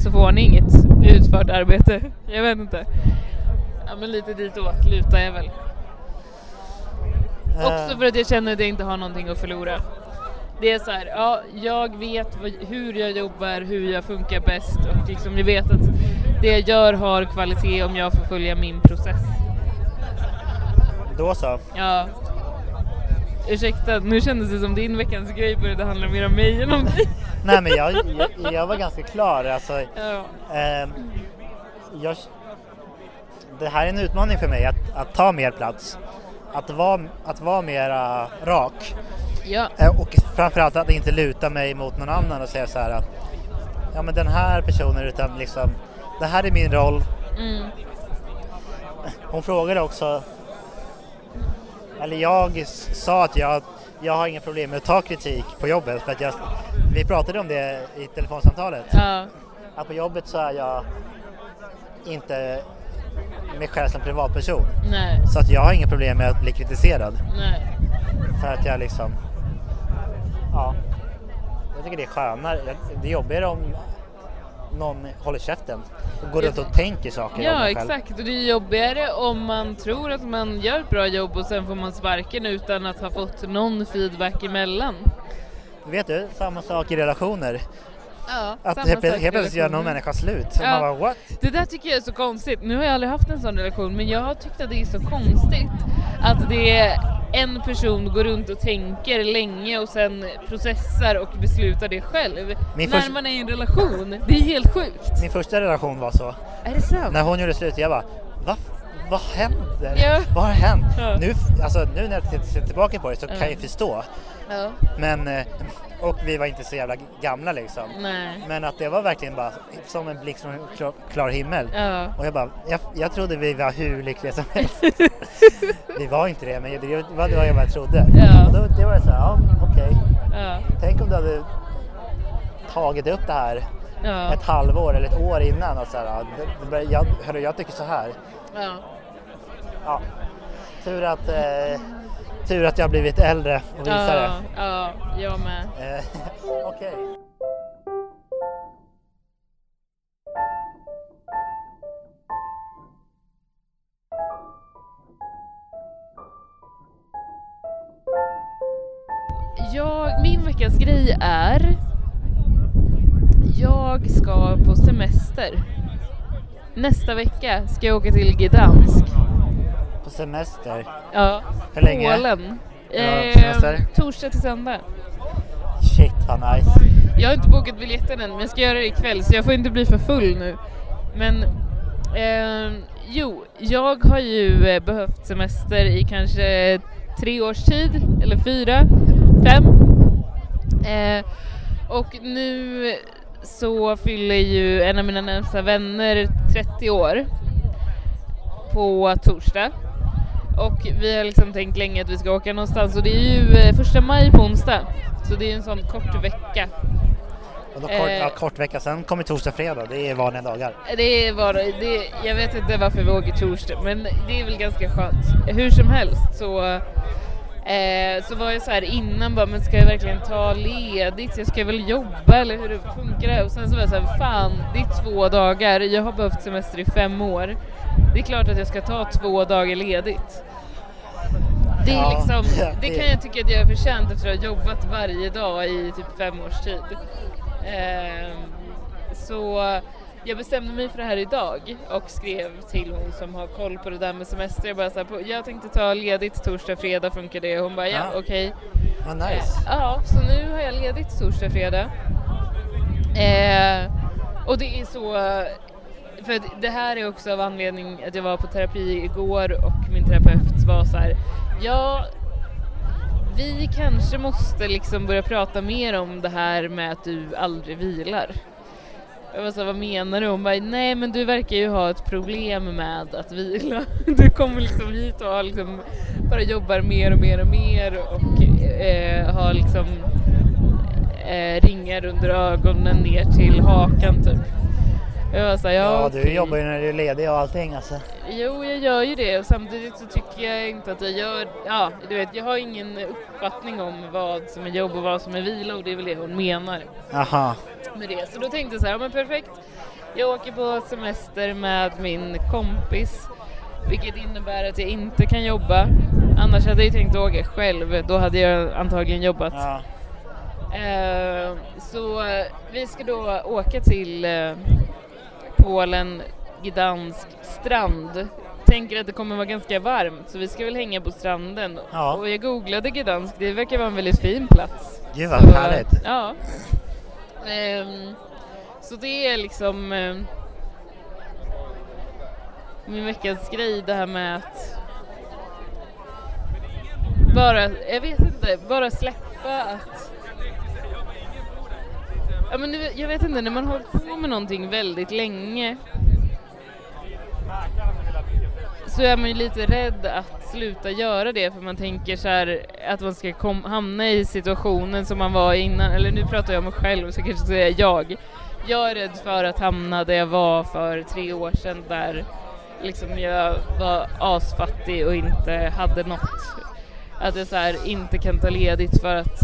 så får ni inget utfört arbete. Jag vet inte. Ja men lite ditåt lutar jag väl. Också
Eh,
för att jag känner att jag inte har någonting att förlora. Det är så här, ja, jag vet vad, hur jag jobbar, hur jag funkar bäst och liksom jag vet att det jag gör har kvalitet om jag får följa min process.
Då så.
Ja. Ursäkta, nu kändes det som din veckans grej började handla mer om mig än om dig.
Nej men jag, jag, jag var ganska klar. Alltså,
Ja.
ehm, jag, det här är en utmaning för mig att, att ta mer plats. Att vara, att vara mera rak.
Ja.
Eh, Och framförallt att inte luta mig mot någon annan och säga så här att ja men den här personen utan liksom det här är min roll.
Mm.
Hon frågade också eller jag sa att jag, jag har inga problem med att ta kritik på jobbet för att jag, vi pratade om det i telefonsamtalet.
Ja.
Att på jobbet så är jag inte mig själv som privatperson.
Nej.
Så att jag har inga problem med att bli kritiserad.
Nej.
För att jag liksom, ja, jag tycker det är skönare, det är jobbigare om någon håller käften och går runt och tänker saker om
Ja
mig själv.
exakt och det är jobbigare om man tror att man gör ett bra jobb och sen får man sparken utan att ha fått någon feedback emellan.
Vet du, samma sak i relationer.
Ja,
Att helt, plötsligt gör någon människa slut.
Ja.
Man bara what?
Det där tycker jag är så konstigt. Nu har jag aldrig haft en sån relation men jag har tyckt att det är så konstigt att det är en person går runt och tänker länge och sen processar och beslutar det själv.
Min
när
först-
man är i en relation. Det är helt sjukt.
Min första relation var så.
Är det sant?
När hon gjorde slut, jag bara va? Vad händer?
Ja.
Vad har hänt?
Ja.
Nu, alltså, nu när jag ser tillbaka på det så
Ja.
kan jag förstå.
Ja.
Men, eh, och vi var inte så jävla gamla liksom.
Nej.
Men att det var verkligen bara som en blixt från en klar, klar himmel. Och jag bara, jag, jag trodde vi var hur lyckliga som helst. vi var inte det, men det var det jag bara trodde. Och då, det var så här, ja okej.
Ja.
Tänk om du hade tagit upp det här ett halvår eller ett år innan och så här, jag, hörru, jag tycker så här.
Ja.
Ja. Tur att, eh, tur att jag blivit äldre och visare.
Ja, ja, jag med.
Eh, Okej.
Jag, min veckans grej är jag ska på semester. Nästa vecka ska jag åka till Gdansk.
På semester.
Ja,
Hur länge?
Polen. Eh, torsdag till söndag.
Shit vad nice.
Jag har inte bokat biljetten än men jag ska göra det ikväll så jag får inte bli för full nu. Men eh, jo, jag har ju eh, behövt semester i kanske tre års tid, eller fyra, fem. Eh, och nu så fyller ju en av mina närmsta vänner 30 år på torsdag. Och vi har liksom tänkt länge att vi ska åka någonstans och det är ju eh, första maj på onsdag. Så det är en sån kort vecka.
Och då kort,
Eh.
ja, kort vecka, sen kommer torsdag, fredag. Det är vanliga dagar.
Det var det, jag vet inte varför vi åker torsdag men det är väl ganska skönt. Hur som helst så, eh, så var jag så här innan bara, men ska jag verkligen ta ledigt? Jag ska väl jobba eller hur funkar det? Och sen så var jag så här, fan det är två dagar, jag har behövt semester i fem år. Det är klart att jag ska ta två dagar ledigt. Det, är
Ja,
liksom, det kan jag tycka att jag är förtjänt efter att ha jobbat varje dag i typ fem års tid. Ehm, så jag bestämde mig för det här idag och skrev till hon som har koll på det där med semester. Jag, bara så här, på, jag tänkte ta ledigt torsdag, fredag, funkar det? Hon bara ja,
Ja.
okej.
Vad nice.
Ja, så nu har jag ledigt torsdag, fredag. Eh, och det är så för att det här är också av anledning att jag var på terapi igår och min terapeut var så här, ja vi kanske måste liksom börja prata mer om det här med att du aldrig vilar. Jag var så här, vad menar du? Hon bara, nej men du verkar ju ha ett problem med att vila. Du kommer liksom hit och liksom, bara jobbar mer och mer och mer och eh, har liksom eh, ringar under ögonen ner till hakan typ. Jag var så här, ja,
Ja, du jobbar ju när du är ledig och allting alltså.
Jo, jag gör ju det och samtidigt så tycker jag inte att jag gör, ja du vet jag har ingen uppfattning om vad som är jobb och vad som är vila och det är väl det hon menar
Aha.
med det. Så då tänkte jag så här, ja men perfekt. Jag åker på semester med min kompis vilket innebär att jag inte kan jobba. Annars hade jag ju tänkt åka själv, då hade jag antagligen jobbat.
Ja.
Eh, så vi ska då åka till eh, Polen, Gdansk strand. Tänker att det kommer vara ganska varmt så vi ska väl hänga på stranden.
Ja.
Och jag googlade Gdansk, det verkar vara en väldigt fin plats.
Gud vad
Så,
härligt.
Ja. Ehm, så det är liksom eh, min veckans grej det här med att bara, jag vet inte, bara släppa att Ja, men nu, jag vet inte, när man har hållit på med någonting väldigt länge så är man ju lite rädd att sluta göra det för man tänker så här att man ska kom, hamna i situationen som man var i innan, eller nu pratar jag om mig själv så jag kanske säger säga jag. Jag är rädd för att hamna där jag var för tre år sedan där liksom jag var asfattig och inte hade något. Att jag så här inte kan ta ledigt för att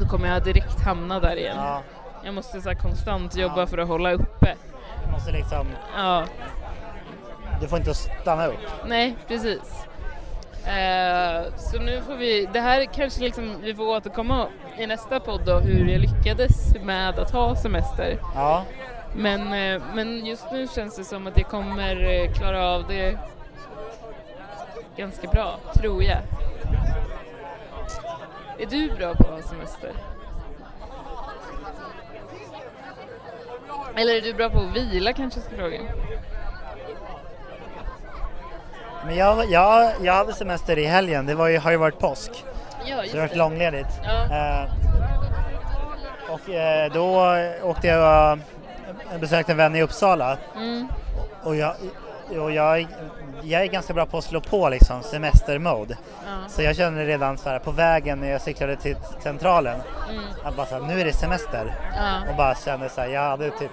då kommer jag direkt hamna där igen.
Ja.
Jag måste så konstant jobba
Ja.
för att hålla uppe.
Du måste liksom,
Ja,
du får inte stanna upp.
nej precis. Eh, så nu får vi, det här kanske liksom vi får återkomma i nästa podd då hur jag lyckades med att ha semester.
Ja.
Men, eh, men just nu känns det som att jag kommer eh, klara av det ganska bra, tror jag. Är du bra på att ha semester? Eller är du bra på att vila kanske jag ska fråga?
Men jag, jag, jag hade semester i helgen, det var ju, har ju varit påsk.
Ja,
Så det har varit långledigt.
Ja.
Eh, och eh, då åkte jag och besökte en vän i Uppsala.
Mm.
Och jag, och jag, jag är ganska bra på att slå på liksom semestermode.
Ja.
Så jag kände redan så här på vägen när jag cyklade till centralen
Mm.
att bara så här, nu är det semester.
Ja.
Och bara kände så här, jag hade typ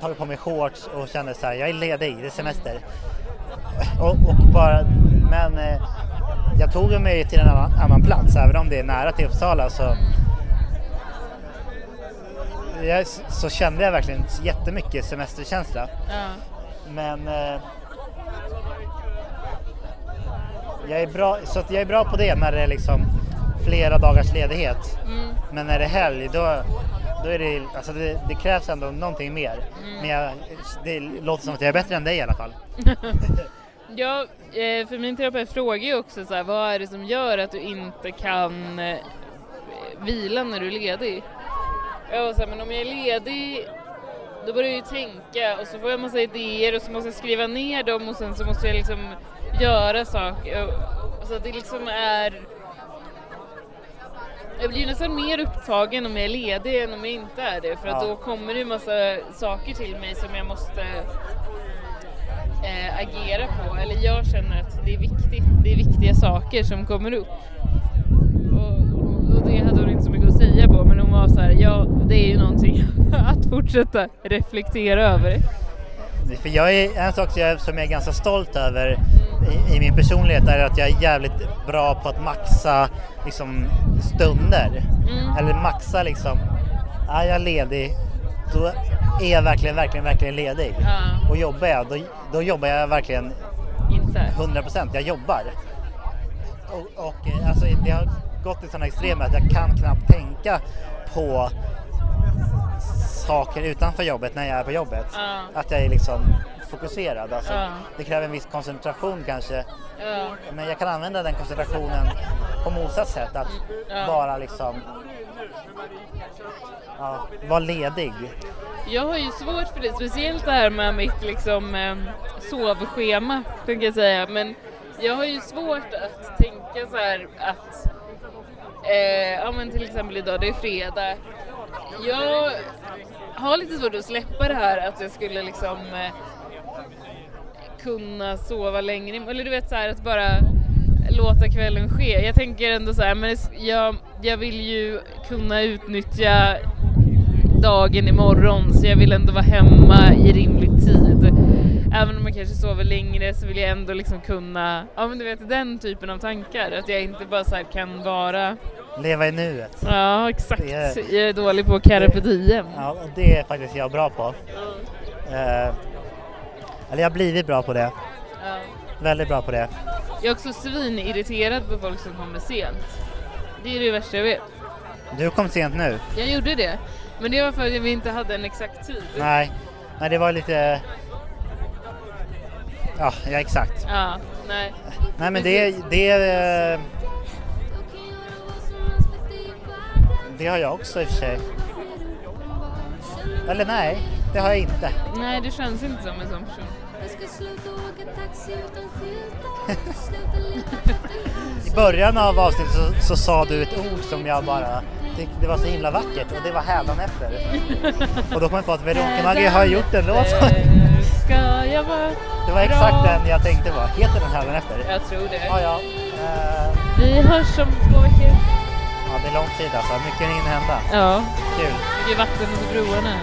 tagit på mig shorts och kände så här, jag är ledig, det är semester. Och, och bara, men eh, jag tog mig till en annan, annan plats, även om det är nära till Uppsala så jag, så kände jag verkligen jättemycket semesterkänsla.
Ja.
Men eh, jag är bra, så jag är bra på det när det är liksom flera dagars ledighet.
Mm.
Men när det är helg då, då är det, alltså det, det krävs ändå någonting mer.
Mm.
Men jag, det låter som att jag är bättre än dig i alla fall.
Ja, eh, för min terapeut frågar ju också så här, vad är det som gör att du inte kan eh, vila när du är ledig? Jag var så här, men om jag är ledig då börjar jag ju tänka och så får jag massa idéer och så måste jag skriva ner dem och sen så måste jag liksom göra saker. Så att det liksom är... Jag blir nästan mer upptagen om jag är ledig än om jag inte är det för att
Ja.
då kommer det ju massa saker till mig som jag måste eh, agera på. Eller jag känner att det är viktigt. Det är viktiga saker som kommer upp. Och, och, det hade hon inte så mycket att säga på men hon var så här, ja det är ju någonting att fortsätta reflektera över.
För jag är, en sak som jag är ganska stolt över i, i min personlighet är att jag är jävligt bra på att maxa liksom, stunder.
Mm.
Eller maxa liksom, är jag ledig då är jag verkligen, verkligen, verkligen ledig.
Ja,
Och jobbar jag, då, då jobbar jag verkligen
inte.
100 procent. Jag jobbar. Och, och eh, alltså, det har gått till sådana extremer att jag kan knappt tänka på saker utanför jobbet när jag är på jobbet.
Ja.
Att jag är liksom fokuserad. Alltså,
Ja.
Det kräver en viss koncentration kanske.
Ja.
Men jag kan använda den koncentrationen på motsatt sätt. Att
Ja.
bara liksom vara ledig.
Jag har ju svårt för det, speciellt det här med mitt liksom eh, sovschema, tänker jag säga. Men jag har ju svårt att tänka så här att, eh, ja men till exempel idag, det är fredag. Jag har lite svårt att släppa det här att jag skulle liksom eh, kunna sova längre, eller du vet så här att bara låta kvällen ske. Jag tänker ändå så här, men jag, jag vill ju kunna utnyttja dagen imorgon så jag vill ändå vara hemma i rimlig tid. Även om man kanske sover längre så vill jag ändå liksom kunna, ja men du vet den typen av tankar. Att jag inte bara så kan vara,
Leva i nuet.
ja exakt,
är-
jag är dålig på carpe diem.
Ja, det är faktiskt jag bra på. Eh, eller jag har blivit bra på det.
Ja.
Väldigt bra på det.
Jag är också svinirriterad på folk som kommer sent. Det är det värsta jag vet.
Du kom sent nu.
Jag gjorde det, men det var för att vi inte hade en exakt tid.
Nej, nej det var lite... Ja, ja exakt.
Ja, nej.
Nej men det, det, eh, det har jag också i och för sig. Eller nej, det har jag inte.
Nej, det känns inte som en sån person.
Ska sluta åka taxi utan skyltar Sluta leta efter
I början av avsnittet så, så sa du ett ord som jag bara tyckte det var så himla vackert och det var hädanefter. Och då kom jag på att Veronica Maggio har gjort en låt. Det var exakt den jag tänkte på. Heter den hädanefter?
Jag tror det.
Ja, ja. Eh,
Vi hörs om två veckor.
ja, det är lång tid alltså. Mycket hinner hända.
Ja,
Kul.
mycket vatten under broarna.